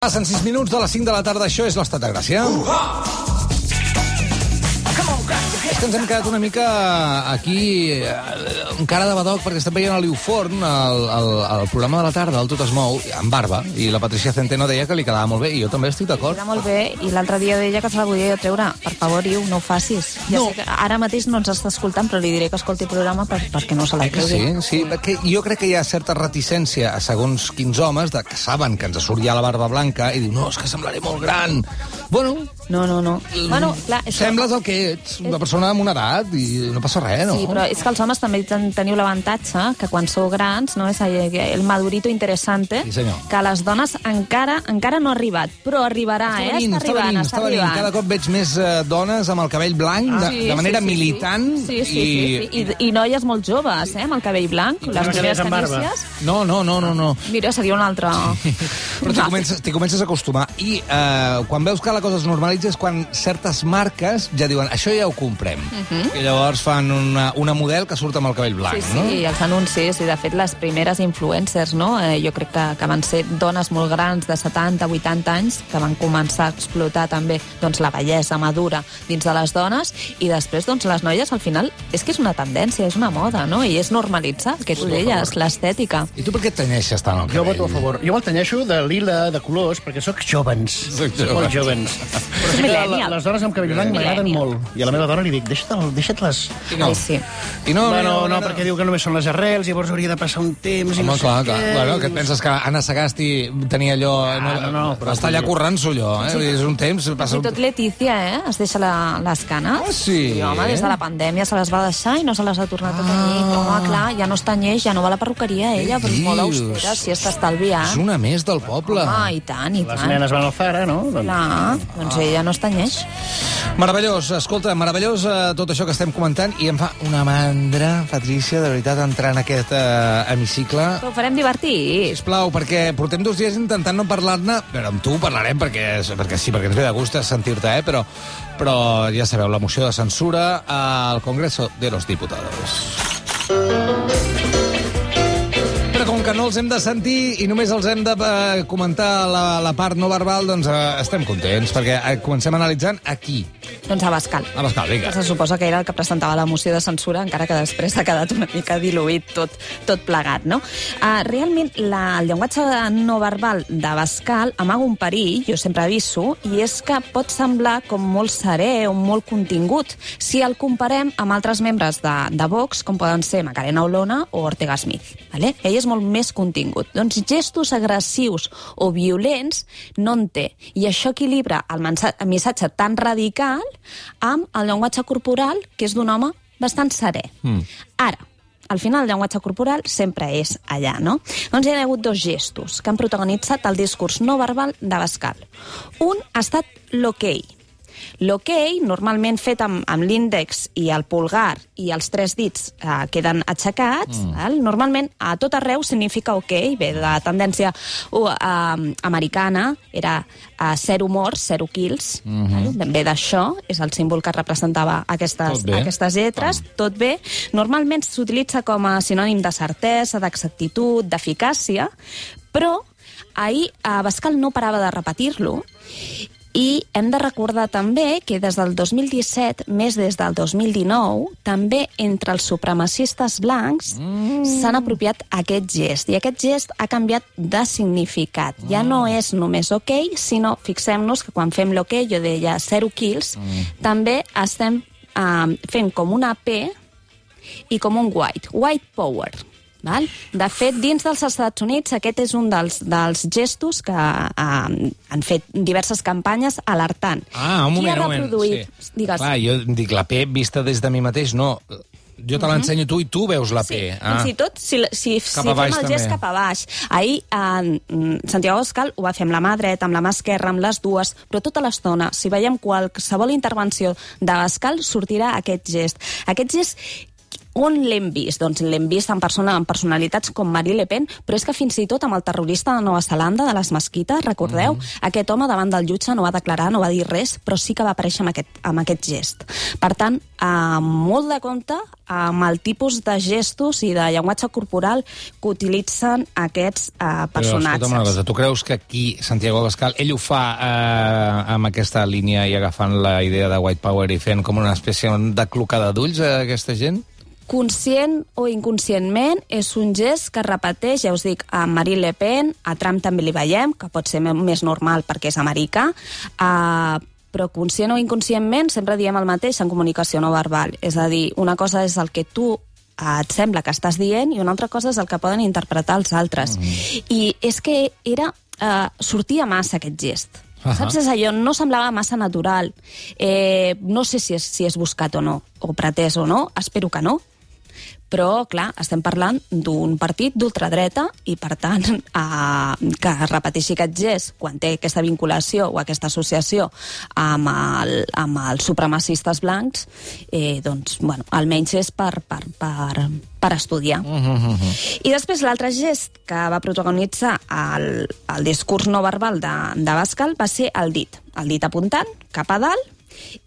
Passen 6 minuts de les 5 de la tarda, això és l'Estat de Gràcia. És que ens hem quedat una mica aquí eh, amb cara de badoc perquè estem veient a l'Iuforn, el, el, el programa de la tarda, el Tot es mou, amb barba, i la Patricia Centeno deia que li quedava molt bé, i jo també estic d'acord. Queda molt bé, i l'altre dia deia que se la volia jo treure. Per favor, Iu, no ho facis. Ja No. sé que ara mateix no ens està escoltant, però li diré que escolti el programa per, perquè no se la Eh que treuri. sí, sí, perquè jo crec que hi ha certa reticència a segons quins homes de que saben que ens surt ja la barba blanca i diu, no, és que semblaré molt gran. Bueno, No, no, no. Bueno, clar, és que- sembles el que ets, una persona amb una edat i no passa res, no? Sí, però és que els homes també ten, teniu l'avantatge que quan sou grans, no, és el, el madurito interessante, Sí, senyor. que les dones encara encara no ha arribat, però arribarà, Està eh? venint, està està arribant, venint, està està venint. arribant. Cada cop veig més eh, dones amb el cabell blanc, de, Sí, de manera sí, sí, militant. Sí, sí, sí, i... sí, sí. I, I noies molt joves, eh, amb el cabell blanc, les no primeres amb barba. canícies. No, no, no, no, no. Mira, seria un altre... Però t'hi comences, t'hi comences a acostumar. I eh, quan veus que la cosa es normalitza és quan certes marques ja diuen això ja ho comprem. I llavors fan una, una model que surt amb el cabell blanc, Mhm. Sí, sí, no? i els anuncis, i de fet les primeres influencers, no? Eh, jo crec que, que van ser dones molt grans, de 70, 80 anys, que van començar a explotar també doncs, la bellesa madura dins de les dones, i després doncs, les noies, al final, és que és una tendència, és una moda, no? I és normalitzar, que tu deies, l'estètica. I tu per què et tenyeixes tant el Jo cabell? voto a favor. Jo me'l tenyeixo de lila, de colors, perquè sóc jovens. Soc jove. Molt jovens. Però sí que la, les dones amb cabell blanc m'agraden molt. I a la meva dona li dic, deixa't- deixa't-les... I no. Ai, sí. I no, bueno, no, perquè diu que només són les arrels, llavors hauria de passar un temps i Home, no clar, què. clar. Bueno, que et penses que Anna Sagasti tenia allò... Ah, no, no, però està allà currant-s'ho, allò, eh? Dir, És un temps... Passa... I tot Letícia, eh? Es deixa la, les canes. Ah, sí? I, home, des de la pandèmia se les va deixar i no se les ha tornat a tenir. Ah. Home, clar, ja no es tenyeix, ja no va a la perruqueria, ella, però és molt austera, si està estalviant. És una més del poble. Home, i tant, i Les tant. nenes van al Zara, no? Doncs... Clar, doncs ella no es tenyeix. Meravellós, escolta, meravellós eh, tot això que estem comentant i em fa una mandra, Patricia, de veritat, entrar en aquest eh, hemicicle. Però ho farem divertit. Sisplau, perquè portem dos dies intentant no parlar-ne, però amb tu parlarem perquè, perquè sí, perquè ens ve de gust sentir-te, eh? però, però ja sabeu, la moció de censura al Congreso de los Diputados. Que no els hem de sentir i només els hem de eh, comentar la, la part no verbal, doncs eh, estem contents, perquè eh, comencem analitzant aquí, Doncs Abascal. a l'Escal, que vinga. se suposa que era el que presentava la moció de censura, encara que després ha quedat una mica diluït tot, tot plegat, no? Uh, realment, la, el llenguatge no verbal d'Abascal amaga un perill, jo sempre aviso, i és que pot semblar com molt serè o molt contingut si el comparem amb altres membres de, de Vox, com poden ser Macarena Olona o Ortega Smith. Vale? Ell és molt més contingut. Doncs gestos agressius o violents no en té. I això equilibra el, missatge tan radical amb el llenguatge corporal, que és d'un home bastant serè. Mm. Ara, al final el llenguatge corporal sempre és allà, no? Doncs hi ha hagut dos gestos que han protagonitzat el discurs no verbal d'Abascal. Un ha estat l'ok. L'ok, normalment fet amb, amb l'índex i el pulgar i els tres dits eh, queden aixecats, mm. val? normalment a tot arreu significa ok, bé, la tendència uh, uh, americana era uh, zero morts, zero kills, mm -hmm. val? ve d'això, és el símbol que representava aquestes, aquestes lletres, tot bé. Normalment s'utilitza com a sinònim de certesa, d'exactitud, d'eficàcia, però ahir Abascal no parava de repetir-lo i hem de recordar també que des del 2017, més des del 2019, també entre els supremacistes blancs mm. s'han apropiat aquest gest. I aquest gest ha canviat de significat. Ja no és només ok, sinó fixem-nos que quan fem l'ok, jo deia zero kills, mm. també estem uh, fent com una P i com un white, white power. Val? De fet, dins dels Estats Units, aquest és un dels, dels gestos que eh, han fet diverses campanyes alertant. Ah, un Qui moment, un moment. Sí. Digues. Clar, jo dic la P vista des de mi mateix, no. Jo te l'ensenyo tu i tu veus la P. Sí, ah. fins i tot si, si, si fem el gest també. cap a baix. Ahir eh, Santiago Abascal ho va fer amb la mà dreta, amb la mà esquerra, amb les dues, però tota l'estona, si veiem qualsevol intervenció d'Abascal, sortirà aquest gest. Aquest gest on l'hem vist? Doncs l'hem vist en, persona, en personalitats com Marie Le Pen, però és que fins i tot amb el terrorista de Nova Zelanda, de les mesquites, recordeu? Mm. Aquest home davant del jutge no va declarar, no va dir res, però sí que va aparèixer amb aquest, amb aquest gest. Per tant, eh, molt de compte amb el tipus de gestos i de llenguatge corporal que utilitzen aquests eh, personatges. Però, escolta'm tu creus que aquí, Santiago Abascal, ell ho fa eh, amb aquesta línia i agafant la idea de White Power i fent com una espècie de clocada d'ulls a aquesta gent? Conscient o inconscientment, és un gest que repeteix, ja us dic, a Marie Le Pen, a Trump també li veiem, que pot ser més normal perquè és americà, uh, però conscient o inconscientment sempre diem el mateix en comunicació no verbal. És a dir, una cosa és el que tu uh, et sembla que estàs dient i una altra cosa és el que poden interpretar els altres. Mm. I és que era... Uh, sortia massa aquest gest. Uh -huh. Saps? És allò, no semblava massa natural. Eh, no sé si és, si és buscat o no, o pretès o no, espero que no, però, clar, estem parlant d'un partit d'ultradreta i, per tant, eh, que repeteixi aquest gest quan té aquesta vinculació o aquesta associació amb, el, amb els supremacistes blancs, eh, doncs, bueno, almenys és per, per, per, per estudiar. Uh -huh. I després l'altre gest que va protagonitzar el, el discurs no verbal de, de Bascal va ser el dit. El dit apuntant cap a dalt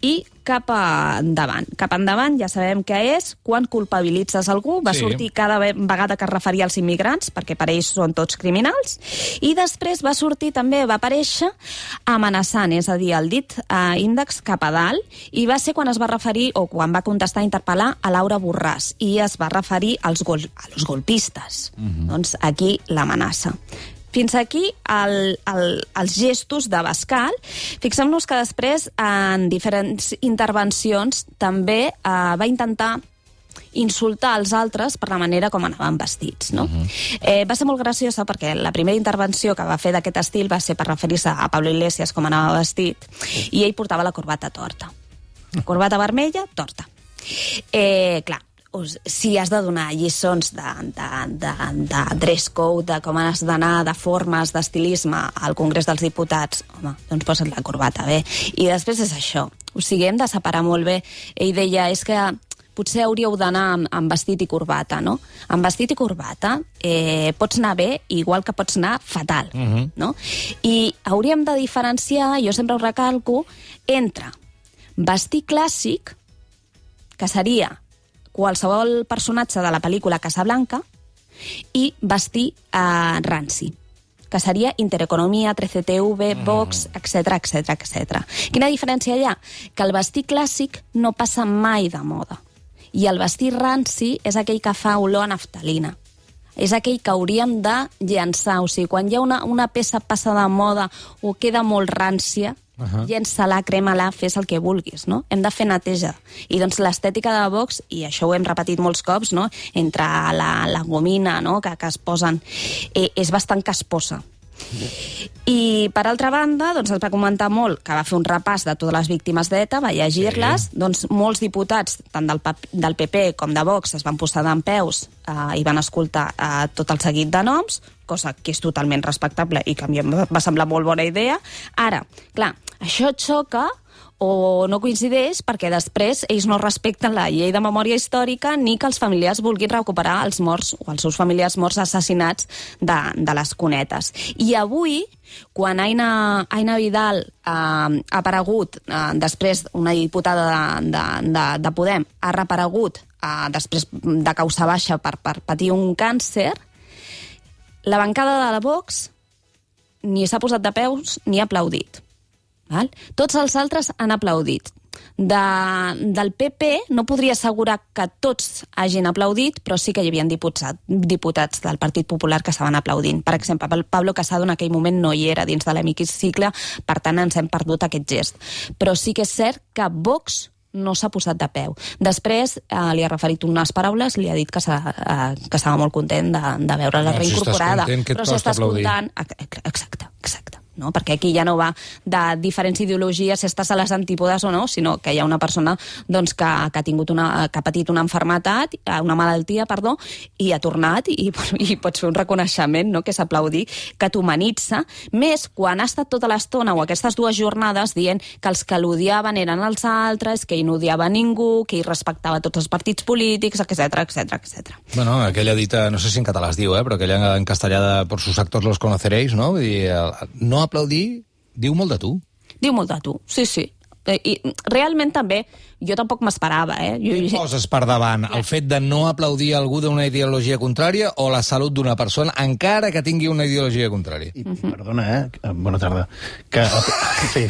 i cap endavant. Cap endavant ja sabem què és, quan culpabilitzes algú, va sí. sortir cada vegada que es referia als immigrants, perquè per ells són tots criminals, i després va sortir també, va aparèixer amenaçant, és a dir, el dit eh, índex cap a dalt, i va ser quan es va referir, o quan va contestar a interpel·lar a Laura Borràs, i es va referir als, gol, als golpistes. Mhm. -huh. Doncs aquí l'amenaça. Fins aquí el, el, els gestos de Bascal. Fixem-nos que després, en diferents intervencions, també eh, va intentar insultar els altres per la manera com anaven vestits. No? Uh mhm. -huh. eh, va ser molt graciosa perquè la primera intervenció que va fer d'aquest estil va ser per referir-se a Pablo Iglesias com anava vestit i ell portava la corbata torta. Corbata vermella, torta. Eh, clar, si has de donar lliçons de, de, de, de dress code, de com has d'anar, de formes, d'estilisme al Congrés dels Diputats, home, doncs posa't la corbata bé. I després és això. O sigui, hem de separar molt bé. Ell deia, és que potser hauríeu d'anar amb, amb vestit i corbata, no? Amb vestit i corbata eh, pots anar bé, igual que pots anar fatal, uh mhm. -huh. no? I hauríem de diferenciar, jo sempre ho recalco, entre vestir clàssic, que seria qualsevol personatge de la pel·lícula Casablanca i vestir eh, ranci que seria Intereconomia, 13TV, mm. Vox, etc etc etc. Quina diferència hi ha? Que el vestir clàssic no passa mai de moda. I el vestir ranci és aquell que fa olor a naftalina. És aquell que hauríem de llançar. O sigui, quan hi ha una, una peça passa de moda o queda molt rància, Uh -huh. llença-la, crema-la, fes el que vulguis, no? Hem de fer neteja. I doncs l'estètica de Vox, i això ho hem repetit molts cops, no? entre la, la gomina no? que, que es posen, eh, és bastant casposa. I, per altra banda, doncs, es va comentar molt que va fer un repàs de totes les víctimes d'ETA, va llegir-les, sí. doncs molts diputats, tant del, del PP com de Vox, es van posar d'en peus eh, i van escoltar eh, tot el seguit de noms, cosa que és totalment respectable i que a mi em va semblar molt bona idea. Ara, clar, això xoca o no coincideix perquè després ells no respecten la llei de memòria històrica ni que els familiars vulguin recuperar els morts o els seus familiars morts assassinats de, de les cunetes. I avui, quan Aina, Aina Vidal eh, ha aparegut, eh, després una diputada de, de, de, de Podem, ha reaparegut eh, després de causa baixa per, per patir un càncer, la bancada de la Vox ni s'ha posat de peus ni ha aplaudit. Val? Tots els altres han aplaudit. De, del PP no podria assegurar que tots hagin aplaudit, però sí que hi havia diputats, diputats del Partit Popular que estaven aplaudint. Per exemple, Pablo Casado en aquell moment no hi era dins de l'hemicicle, per tant ens hem perdut aquest gest. Però sí que és cert que Vox no s'ha posat de peu. Després eh, li ha referit unes paraules, li ha dit que, eh, que estava molt content de, de veure-la reincorporada. Si estàs content, però si estàs content... Exacte, exacte. No? perquè aquí ja no va de diferents ideologies si estàs a les antípodes o no, sinó que hi ha una persona doncs, que, que, ha tingut una, que ha patit una enfermetat, eh, una malaltia, perdó, i ha tornat i, i pots fer un reconeixement, no? que és aplaudir, que t'humanitza, més quan ha estat tota l'estona o aquestes dues jornades dient que els que l'odiaven eren els altres, que ell no odiava ningú, que ell respectava tots els partits polítics, etc etc etc. Bueno, aquella dita, no sé si en català es diu, eh, però aquella en castellà de por sus actos los conoceréis, no? Vull dir, no aplaudir diu molt de tu. Diu molt de tu, sí, sí. Eh, I realment també jo tampoc m'esperava, eh? Jo... Què poses per davant? El fet de no aplaudir algú d'una ideologia contrària o la salut d'una persona, encara que tingui una ideologia contrària? I, uh -huh. Perdona, eh? Bona tarda. Que, sí.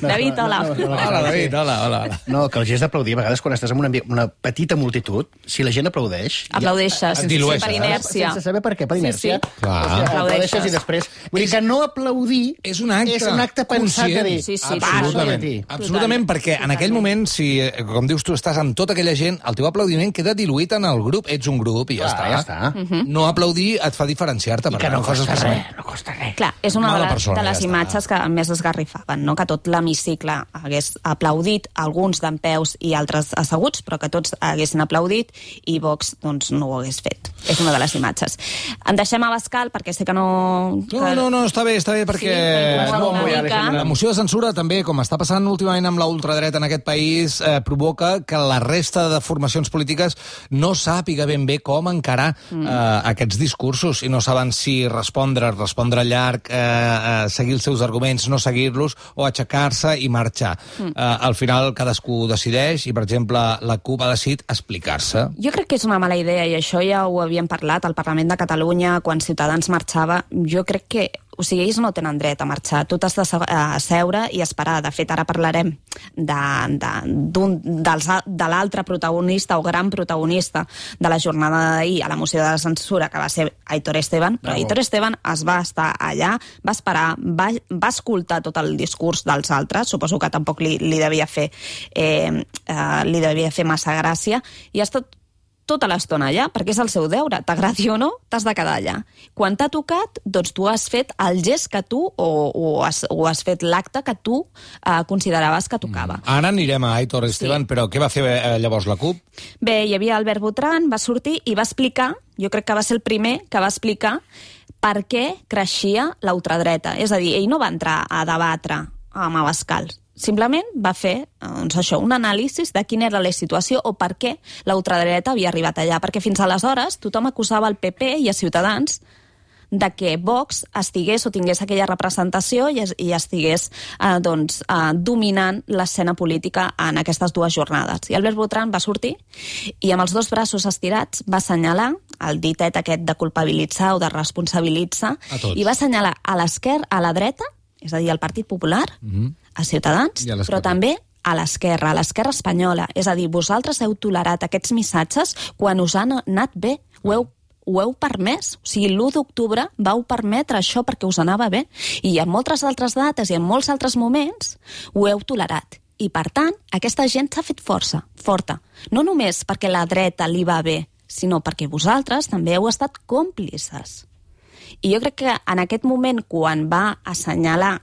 No, David, hola. No, no, no, hola, David, hola, hola, hola. No, que el gest d'aplaudir, a vegades quan estàs en una, una petita multitud, si la gent aplaudeix... Aplaudeixes, ja, sí, per inèrcia. Sense saber per què, per inèrcia. Sí, sí. Clar. O sigui, aplaudeixes i després... Vull dir que no aplaudir és un acte, és un acte pensat conscient. a dir... Sí, sí, absolutament. sí. Absolutament, perquè en aquell moment, si, com dius tu, estàs amb tota aquella gent, el teu aplaudiment queda diluït en el grup. Ets un grup i ja Clar, està. ja està. Uh -huh. No aplaudir et fa diferenciar-te. I per que no fas costa especialment. res, no costa res. Clar, és una Mala de, les, persona, de les ja està. imatges que més esgarrifaven, no? que tot l'hemicicle hagués aplaudit, alguns d'en peus i altres asseguts, però que tots haguessin aplaudit i Vox doncs, no ho hagués fet. És una de les imatges. En deixem a Bascal, perquè sé que no... Que... No, no, no, està bé, està bé, perquè Sí, no, no, mica. la moció de censura també, com està passant últimament amb la ultradreta en aquest país, eh, provoca que la resta de formacions polítiques no sàpiga ben bé com encarar mm. eh, aquests discursos i no saben si respondre, respondre llarg, eh, eh, seguir els seus arguments, no seguir-los, o aixecar-se i marxar. Mm. Eh, al final cadascú decideix i, per exemple, la CUP ha decidit explicar-se. Jo crec que és una mala idea i això ja ho havíem parlat al Parlament de Catalunya quan Ciutadans marxava. Jo crec que o sigui, ells no tenen dret a marxar. Tu t'has de a seure i esperar. De fet, ara parlarem de, de, d'un- dels de l'altre protagonista o gran protagonista de la jornada d'ahir a la moció de la censura, que va ser Aitor Esteban. Però Bravo. Aitor Esteban es va estar allà, va esperar, va, va escoltar tot el discurs dels altres, suposo que tampoc li, li devia fer eh, eh, li devia fer massa gràcia, i ha estat tota l'estona allà, perquè és el seu deure. T'agradi o no, t'has de quedar allà. Quan t'ha tocat, doncs tu has fet el gest que tu, o, o, has, o has fet l'acte que tu eh, consideraves que tocava. Ara anirem a Aitor Esteban, Sí. però què va fer eh, llavors la CUP? Bé, hi havia Albert Botran, va sortir i va explicar, jo crec que va ser el primer que va explicar per què creixia la ultradreta. És a dir, ell no va entrar a debatre amb Abascal. Simplement va fer doncs això, un anàlisi de quina era la situació o per què la ultradreta havia arribat allà. Perquè fins aleshores tothom acusava el PP i a Ciutadans de que Vox estigués o tingués aquella representació i, i estigués eh, doncs, eh, dominant l'escena política en aquestes dues jornades. I Albert Botran va sortir i amb els dos braços estirats va assenyalar el ditet aquest de culpabilitzar o de responsabilitzar i va assenyalar a l'esquerra, a la dreta, és a dir, al Partit Popular, Mhm. A Ciutadans, a però també a l'esquerra, a l'esquerra espanyola. És a dir, vosaltres heu tolerat aquests missatges quan us han anat bé, ho heu ho heu permès. O sigui, l'1 d'octubre vau permetre això perquè us anava bé. I en moltes altres dates i en molts altres moments ho heu tolerat. I, per tant, aquesta gent s'ha fet força, forta. No només perquè la dreta li va bé, sinó perquè vosaltres també heu estat còmplices. I jo crec que en aquest moment, quan va assenyalar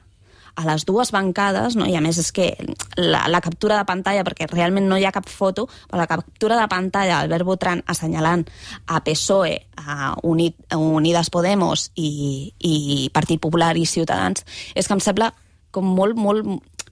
a les dues bancades, no? i a més és que la, la captura de pantalla, perquè realment no hi ha cap foto, però la captura de pantalla d'Albert Botran assenyalant a PSOE, a, Unit, a Unides Podemos i, i Partit Popular i Ciutadans, és que em sembla com molt, molt,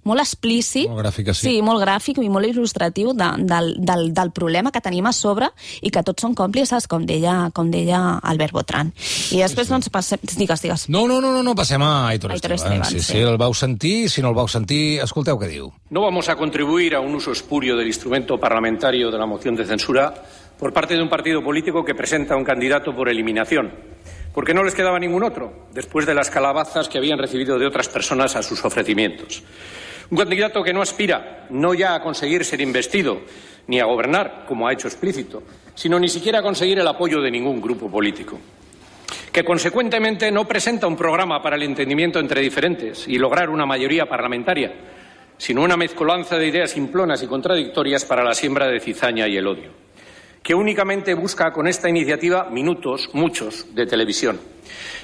molt explícit. Molt gràfic, sí. Sí, molt gràfic i molt il·lustratiu de, del, del, del problema que tenim a sobre i que tots són còmplices, com deia, com deia Albert Botran. I després, doncs, passem... Digues, digues. No, no, no, no, no passem a Aitor, Aitor Esteban. Esteban, sí, sí. sí, el vau sentir, si no el vau sentir, escolteu què diu. No vamos a contribuir a un uso espurio del instrumento parlamentario de la moción de censura por parte de un partido político que presenta a un candidato por eliminación, porque no les quedaba ningún otro, después de las calabazas que habían recibido de otras personas a sus ofrecimientos. Un candidato que no aspira no ya a conseguir ser investido ni a gobernar, como ha hecho explícito, sino ni siquiera a conseguir el apoyo de ningún grupo político que consecuentemente no presenta un programa para el entendimiento entre diferentes y lograr una mayoría parlamentaria, sino una mezcolanza de ideas simplonas y contradictorias para la siembra de cizaña y el odio. que únicamente busca con esta iniciativa minutos, muchos, de televisión,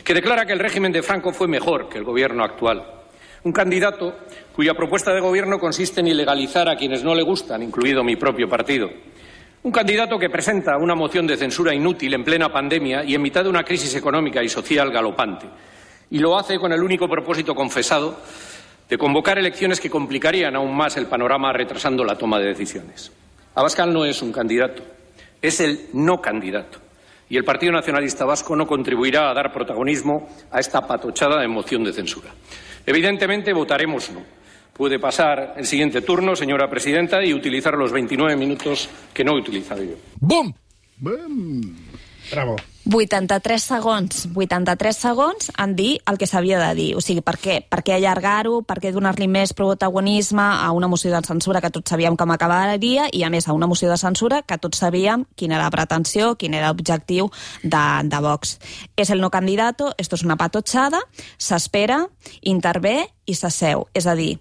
que declara que el régimen de Franco fue mejor que el gobierno actual. Un candidato cuya propuesta de gobierno consiste en ilegalizar a quienes no le gustan, incluido mi propio partido. Un candidato que presenta una moción de censura inútil en plena pandemia y en mitad de una crisis económica y social galopante. Y lo hace con el único propósito confesado de convocar elecciones que complicarían aún más el panorama retrasando la toma de decisiones. Abascal no es un candidato, es el no candidato. Y el Partido Nacionalista Vasco no contribuirá a dar protagonismo a esta patochada de moción de censura. Evidentemente votaremos no. Puede pasar el siguiente turno, señora presidenta, y utilizar los 29 minutos que no he utilizado yo. Bum! Bravo. 83 segons, 83 segons en dir el que s'havia de dir. O sigui, per què? Per què allargar-ho? Per què donar-li més protagonisme a una moció de censura que tots sabíem com acabaria i, a més, a una moció de censura que tots sabíem quina era la pretensió, quin era l'objectiu de, de Vox. És el no candidato, esto és una patotxada, s'espera, intervé i s'asseu. És a dir,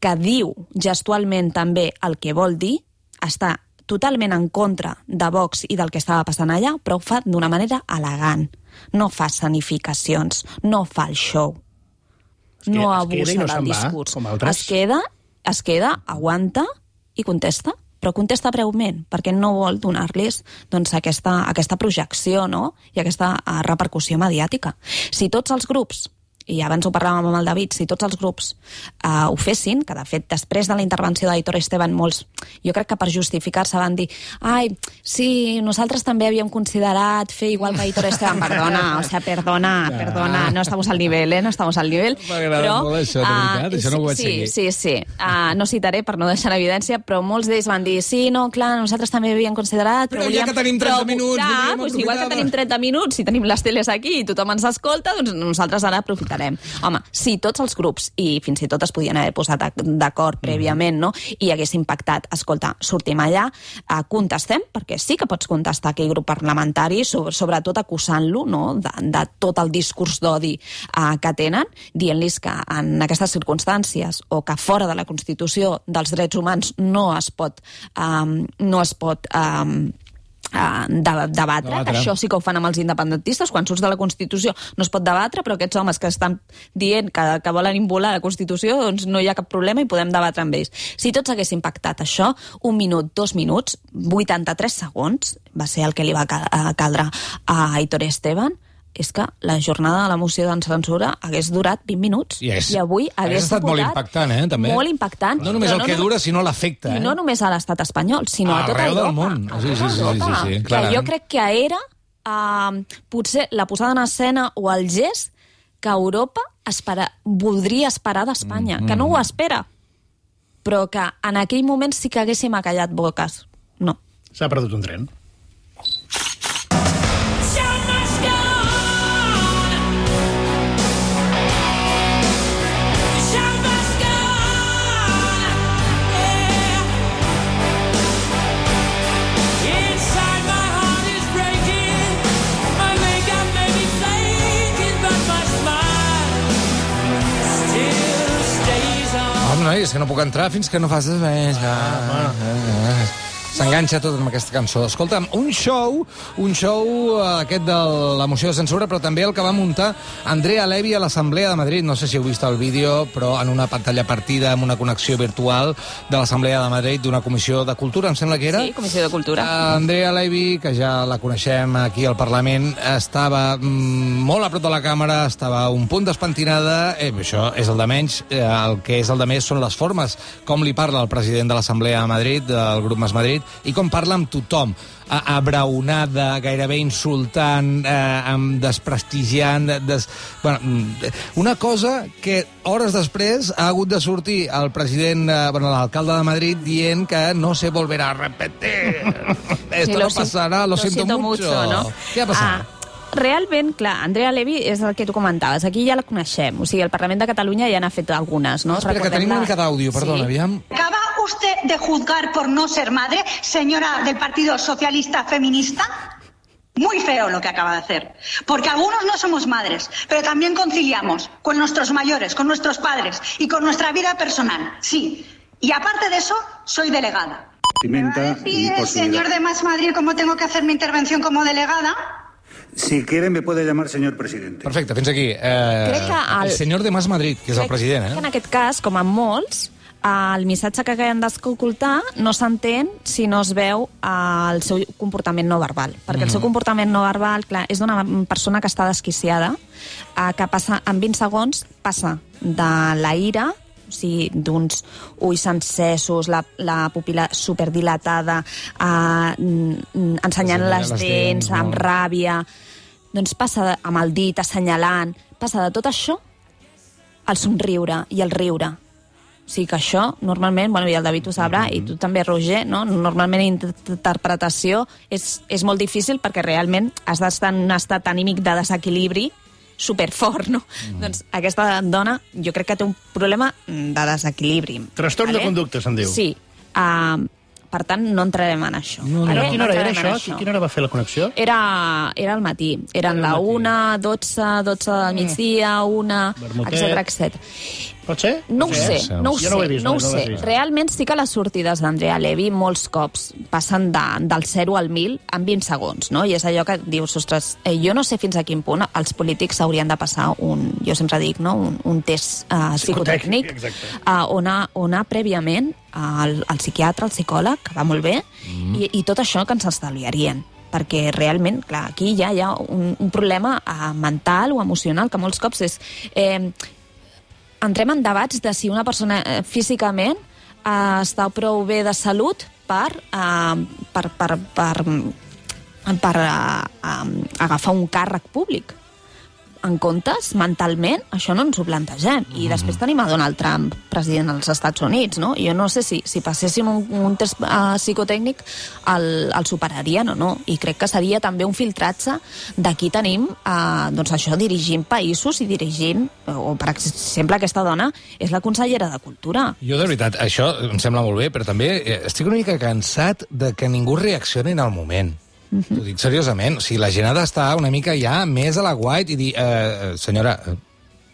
que diu gestualment també el que vol dir, està totalment en contra de Vox i del que estava passant allà, però ho fa d'una manera elegant. No fa sanificacions, no fa el show. Es queda- no abusa no del va, discurs. altres. Es queda, es queda, aguanta i contesta però contesta breument, perquè no vol donar-los doncs, aquesta, aquesta projecció no? i aquesta uh, repercussió mediàtica. Si tots els grups i abans ho parlàvem amb el David, si tots els grups uh, ho fessin, que de fet després de la intervenció d'Aitor Esteban molts, jo crec que per justificar-se van dir ai, sí, nosaltres també havíem considerat fer igual que Aitor Esteban, perdona, o sea, perdona, perdona, no estamos al nivel, eh, no estamos al nivel. M'ha agradat molt això, de ah, veritat, això no ho vaig sí, seguir. Sí, sí, uh, no citaré per no deixar en evidència, però molts d'ells van dir sí, no, clar, nosaltres també havíem considerat... Però ja volíem- que tenim 30 però, minuts, clar, voldríem doncs igual que tenim 30 minuts, si tenim les teles aquí i tothom ens escolta, doncs nosaltres ara aprofitarem. Home, si tots els grups, i fins i tot es podien haver posat d'acord prèviament, no?, i haguessin pactat, escolta, sortim allà, eh, contestem, perquè sí que pots contestar aquell grup parlamentari, so- sobretot acusant-lo, no?, de, de tot el discurs d'odi eh, que tenen, dient-los que en aquestes circumstàncies o que fora de la Constitució dels drets humans no es pot, eh, no es pot eh, de, debatre. Debatre. Això sí que ho fan amb els independentistes. Quan surts de la Constitució no es pot debatre, però aquests homes que estan dient que, que volen imvolar la Constitució, doncs no hi ha cap problema i podem debatre amb ells. Si tots haguessin pactat això, un minut, dos minuts, 83 segons, va ser el que li va eh, caldre a Aitor Esteban, és que la jornada de la moció de censura hagués durat 20 minuts. I és- I avui hagués hagués estat molt impactant, eh, també. Molt impactant. No només el que dura, sinó l'efecte, I eh? no només a l'estat espanyol, sinó a Arreu del Europa. món. Sí, sí, sí, sí, Europa. sí, sí, Que clarament. jo crec que era uh, potser la posada en escena o el gest que Europa espera, voldria esperar d'Espanya, Mm, que no ho espera, però que en aquell moment sí que haguéssim acallat boques. No. S'ha perdut un tren. No puc entrar fins que no fas més. Ah, ah, S'enganxa tot amb aquesta cançó. Escolta'm, un show, un show eh, aquest de la moció de censura, però també el que va muntar Andrea Levi a l'Assemblea de Madrid. No sé si heu vist el vídeo, però en una pantalla partida amb una connexió virtual de l'Assemblea de Madrid d'una comissió de cultura, em sembla que era. Sí, Comissió de Cultura. Uh, Andrea Levy, que ja la coneixem aquí al Parlament, estava mm, molt a prop de la càmera, estava un punt despentinada, eh, això és el de menys, eh, el que és el de més són les formes, com li parla el president de l'Assemblea de Madrid, del grup Mas Madrid, i com parla amb tothom, abraonada, gairebé insultant, eh, amb desprestigiant, des... bueno, mm, una cosa que hores després ha hagut de sortir el president, eh, bueno, l'alcalde de Madrid dient que no se volverá a repetir. Esto Sí, no sin- pasará, lo, siento, mucho. no? Què ha passat? Ah, realment, clar, Andrea Levy és el que tu comentaves. Aquí ja la coneixem. O sigui, el Parlament de Catalunya ja n'ha fet algunes, no? Espera, que tenim una Recordem-la- mica d'àudio, perdona, Sí. aviam. ¿Acaba usted de juzgar por no ser madre, señora del Partido Socialista Feminista? Muy feo lo que acaba de hacer. Porque algunos no somos madres, pero también conciliamos con nuestros mayores, con nuestros padres y con nuestra vida personal. Sí. Y aparte de eso, soy delegada. Pimenta y por su señor de Más Madrid cómo tengo que hacer mi intervención como delegada? Si quiere me puede llamar señor presidente. Perfecte, fins aquí. Eh, Crec que el- el senyor de Mas Madrid, que és el Crec president, que En eh? aquest cas, com en molts, el missatge que haguem d'escoltar no s'entén si no es veu eh, el seu comportament no verbal. Perquè el seu comportament no verbal, clar, és d'una persona que està desquiciada, eh, que passa, en 20 segons passa de la ira o sigui, d'uns ulls encesos, la, la pupil·la superdilatada, eh, mm, mm, ensenyant les les dents, amb ràbia... Doncs passa amb el dit assenyalant, passa de tot això al somriure i al riure. O sigui que això, normalment, bueno, i el David ho sabrà, i tu també, Roger, no? normalment in- interpretació és, és molt difícil perquè realment has d'estar en un estat anímic de desequilibri superfort, no? Mm. Doncs aquesta dona jo crec que té un problema de desequilibri. Trastorn de conducta, se'n diu. Sí. Uh, per tant, no entrarem en això. Però Vale? a quina hora era entrarem en això? A quina hora va fer la connexió? Era, era al matí. Eren Era la al matí. 1, 12, 12 del migdia, 1, Vermutet. etc etc. Pot ser? No ho sé, no ho Jo no ho sé, vist, no ho no sé. vist. Realment sí que les sortides d'Andrea Levy molts cops passen de, del 0 al 1.000 en 20 segons, no? I és allò que dius, ostres, eh, jo no sé fins a quin punt els polítics haurien de passar un, jo sempre dic, no? un, un test uh, psicotècnic uh, on, ha, on ha prèviament el, el psiquiatre, el psicòleg, que va molt bé, mm. i, i tot això que ens estalviarien perquè realment, clar, aquí ja hi ha un, un problema uh, mental o emocional que molts cops és... Eh, entrem en debats de si una persona eh, físicament eh, està prou bé de salut per, eh, per, per, per, per eh, eh, agafar un càrrec públic. En comptes, mentalment, això no ens ho plantegem. I després tenim a Donald Trump, president dels Estats Units, no? Jo no sé si, si passessin un, un test uh, psicotècnic el, el superarien o no. I crec que seria també un filtratge d'aquí tenim, uh, doncs això, dirigint països i dirigint, o per exemple aquesta dona és la consellera de Cultura. Jo, de veritat, això em sembla molt bé, però també eh, estic una mica cansat de que ningú reaccioni en el moment. Ho dic seriosament. O sigui, la gent ha d'estar una mica ja més a la guait i dir, eh, eh, senyora,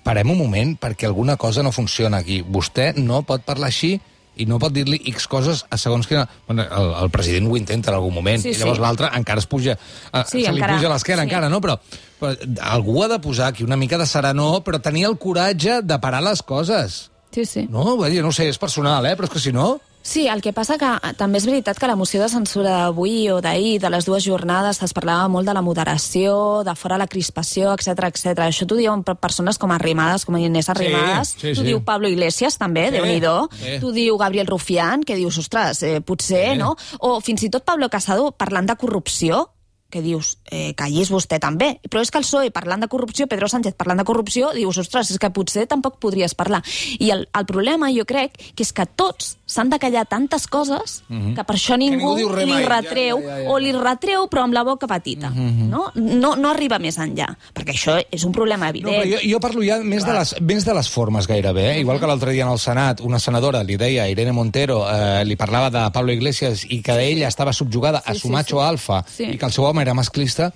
parem un moment perquè alguna cosa no funciona aquí. Vostè no pot parlar així i no pot dir-li X coses a segons quina... Bueno, el, el president ho intenta en algun moment, Sí, i llavors sí. l'altre encara es puja... eh, Sí, se li encara- puja a l'esquena, sí. encara, no? Però, però algú ha de posar aquí una mica de serenor, però tenir el coratge de parar les coses. Sí, sí. No, vull dir, no sé, és personal, eh? Però és que si no... Sí, el que passa que eh, també és veritat que la moció de censura d'avui o d'ahir, de les dues jornades, es parlava molt de la moderació, de fora la crispació, etc etc. Això t'ho diuen per persones com Arrimadas, com Inés Arrimadas, sí, t'ho sí. diu Pablo Iglesias també, Sí, sí, déu-n'hi-do, sí. t'ho diu Gabriel Rufián, que dius, ostres, eh, potser, Sí. no? O fins i tot Pablo Casado parlant de corrupció, que dius, eh, callis vostè també. Però és que el PSOE parlant de corrupció, Pedro Sánchez parlant de corrupció, dius, ostres, és que potser tampoc podries parlar. I el, el problema, jo crec, que és que tots s'han de callar tantes coses que per això ningú, ningú diu res li mai. Ja, retreu, ja, ja, ja. o li retreu però amb la boca petita. no? No, no arriba més enllà, perquè això és un problema No, evident. però jo, jo parlo ja més de, les, més de les formes gairebé, eh? igual que l'altre dia en el Senat una senadora li deia, Irene Montero, eh, li parlava de Pablo Iglesias i que ella estava subjugada a Sí, su sí, macho sí. alfa Sí. i que el seu home era masclista,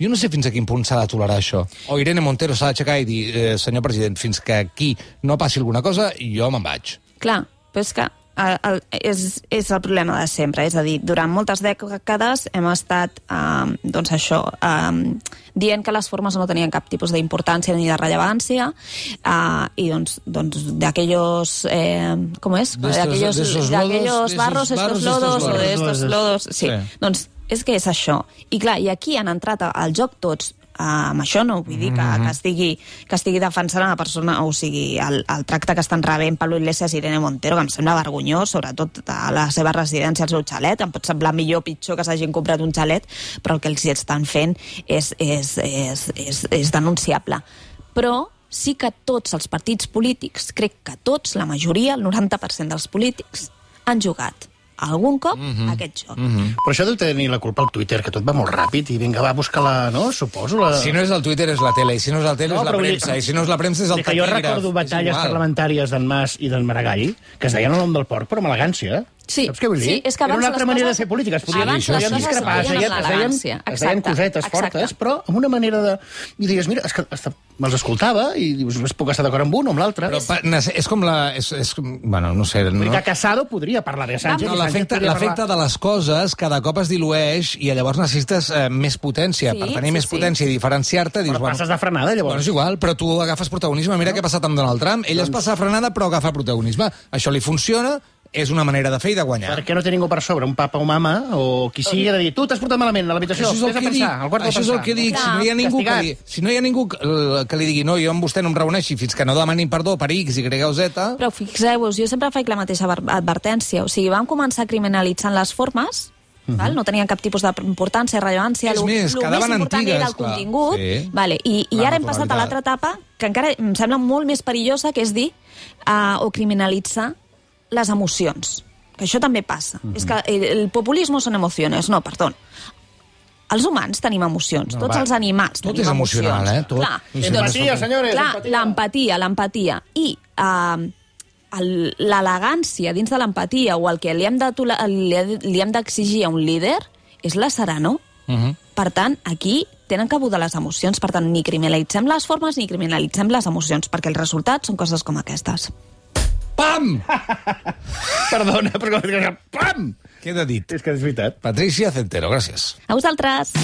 jo no sé fins a quin punt s'ha de tolerar això. O Irene Montero s'ha d'aixecar i dir, eh, senyor president, fins que aquí no passi alguna cosa, jo me'n vaig. Clar, però és que el, el, és, és el problema de sempre. És a dir, durant moltes dècades hem estat, um, doncs això, um, dient que les formes no tenien cap tipus d'importància ni de rellevància, uh, i doncs, doncs d'aquellos, eh, com és? De barros, estos lodos, o de lodos. estos lodos... Sí, Sí. doncs és que és això. I clar, i aquí han entrat al joc tots Uh, amb això no vull dir que, que, estigui, que estigui defensant a la persona, o sigui, el, el tracte que estan rebent Pablo Iglesias i Irene Montero, que em sembla vergonyós, sobretot a la seva residència, al seu xalet. Em pot semblar millor o pitjor que s'hagin comprat un xalet, però el que els estan fent és, és, és, és, és denunciable. Però sí que tots els partits polítics, crec que tots, la majoria, el 90% dels polítics, han jugat algun cop a aquest joc. Però això deu tenir la culpa al Twitter, que tot va molt ràpid, i vinga, va, busca la... No? Suposo la... Si no és el Twitter, és la tele, i si no és la tele, No, és la premsa, i si no és la premsa, és el que jo taquígraf. recordo batalles parlamentàries d'en Mas i d'en Maragall, que es deien el nom del porc, però amb elegància. Sí, Saps què vull dir? sí, és que Era una altra manera coses- de fer política. Es podia abans dir, les coses discrepar, es es deien, es deien, es deien cosetes exacte. fortes, però amb una manera de... I deies, mira, és que hasta me'ls escoltava i dius, només puc estar d'acord amb un o amb l'altre. Però pa, és com la... És, és, bueno, no sé... No? que Casado podria parlar de Sánchez. No, l'efecte parlar- de les coses cada cop es dilueix i llavors necessites eh, més potència. Sí, per tenir sí, més sí. potència i diferenciar-te, dius... Però passes de frenada, llavors. Bueno, és igual, però tu agafes protagonisme. Mira què ha passat amb Donald Trump. Ell es passa de frenada, però agafa protagonisme. Això li funciona, és una manera de fer i de guanyar. Per què no té ningú per sobre, un papa o mama, o qui sigui, de dir, tu t'has portat malament a l'habitació, Això és el vés a que dic. pensar, al quart de Això és el pensar. que dic. Si no hi ha ningú, que li, si no hi ha ningú que, que li digui no, jo amb vostè no em reuneixi fins que no demani perdó per X, Y o Z... Però fixeu-vos, jo sempre faig la mateixa adver- advertència. O sigui, vam començar criminalitzant les formes, val? no tenien cap tipus d'importància, rellevància. Mhm. És lo- més, lo quedaven més important antigues, era el clar. contingut. Sí. Vale, I, i ara hem passat a l'altra etapa, que encara em sembla molt més perillosa, que és dir, uh, o criminalitzar les emocions. Que això també passa. Mhm. És que el, populisme són emocions. No, perdó. Els humans tenim emocions, No, tots va. els animals Tot tenim és emocional, emocions. eh, tot. Clar, Sí, sí, doncs, Empatia, senyores, clar, empatia. l'empatia, l'empatia. I el- l'elegància dins de l'empatia o el que li hem de d'exigir a un líder és la serenor. Uh -huh. Per tant, aquí tenen cabuda les emocions. Per tant, ni criminalitzem les formes ni criminalitzem les emocions, perquè els resultats són coses com aquestes. Pam! Perdona, però com... Pam! Queda dit. És que és veritat. Patricia Centeno, gràcies. A vosaltres!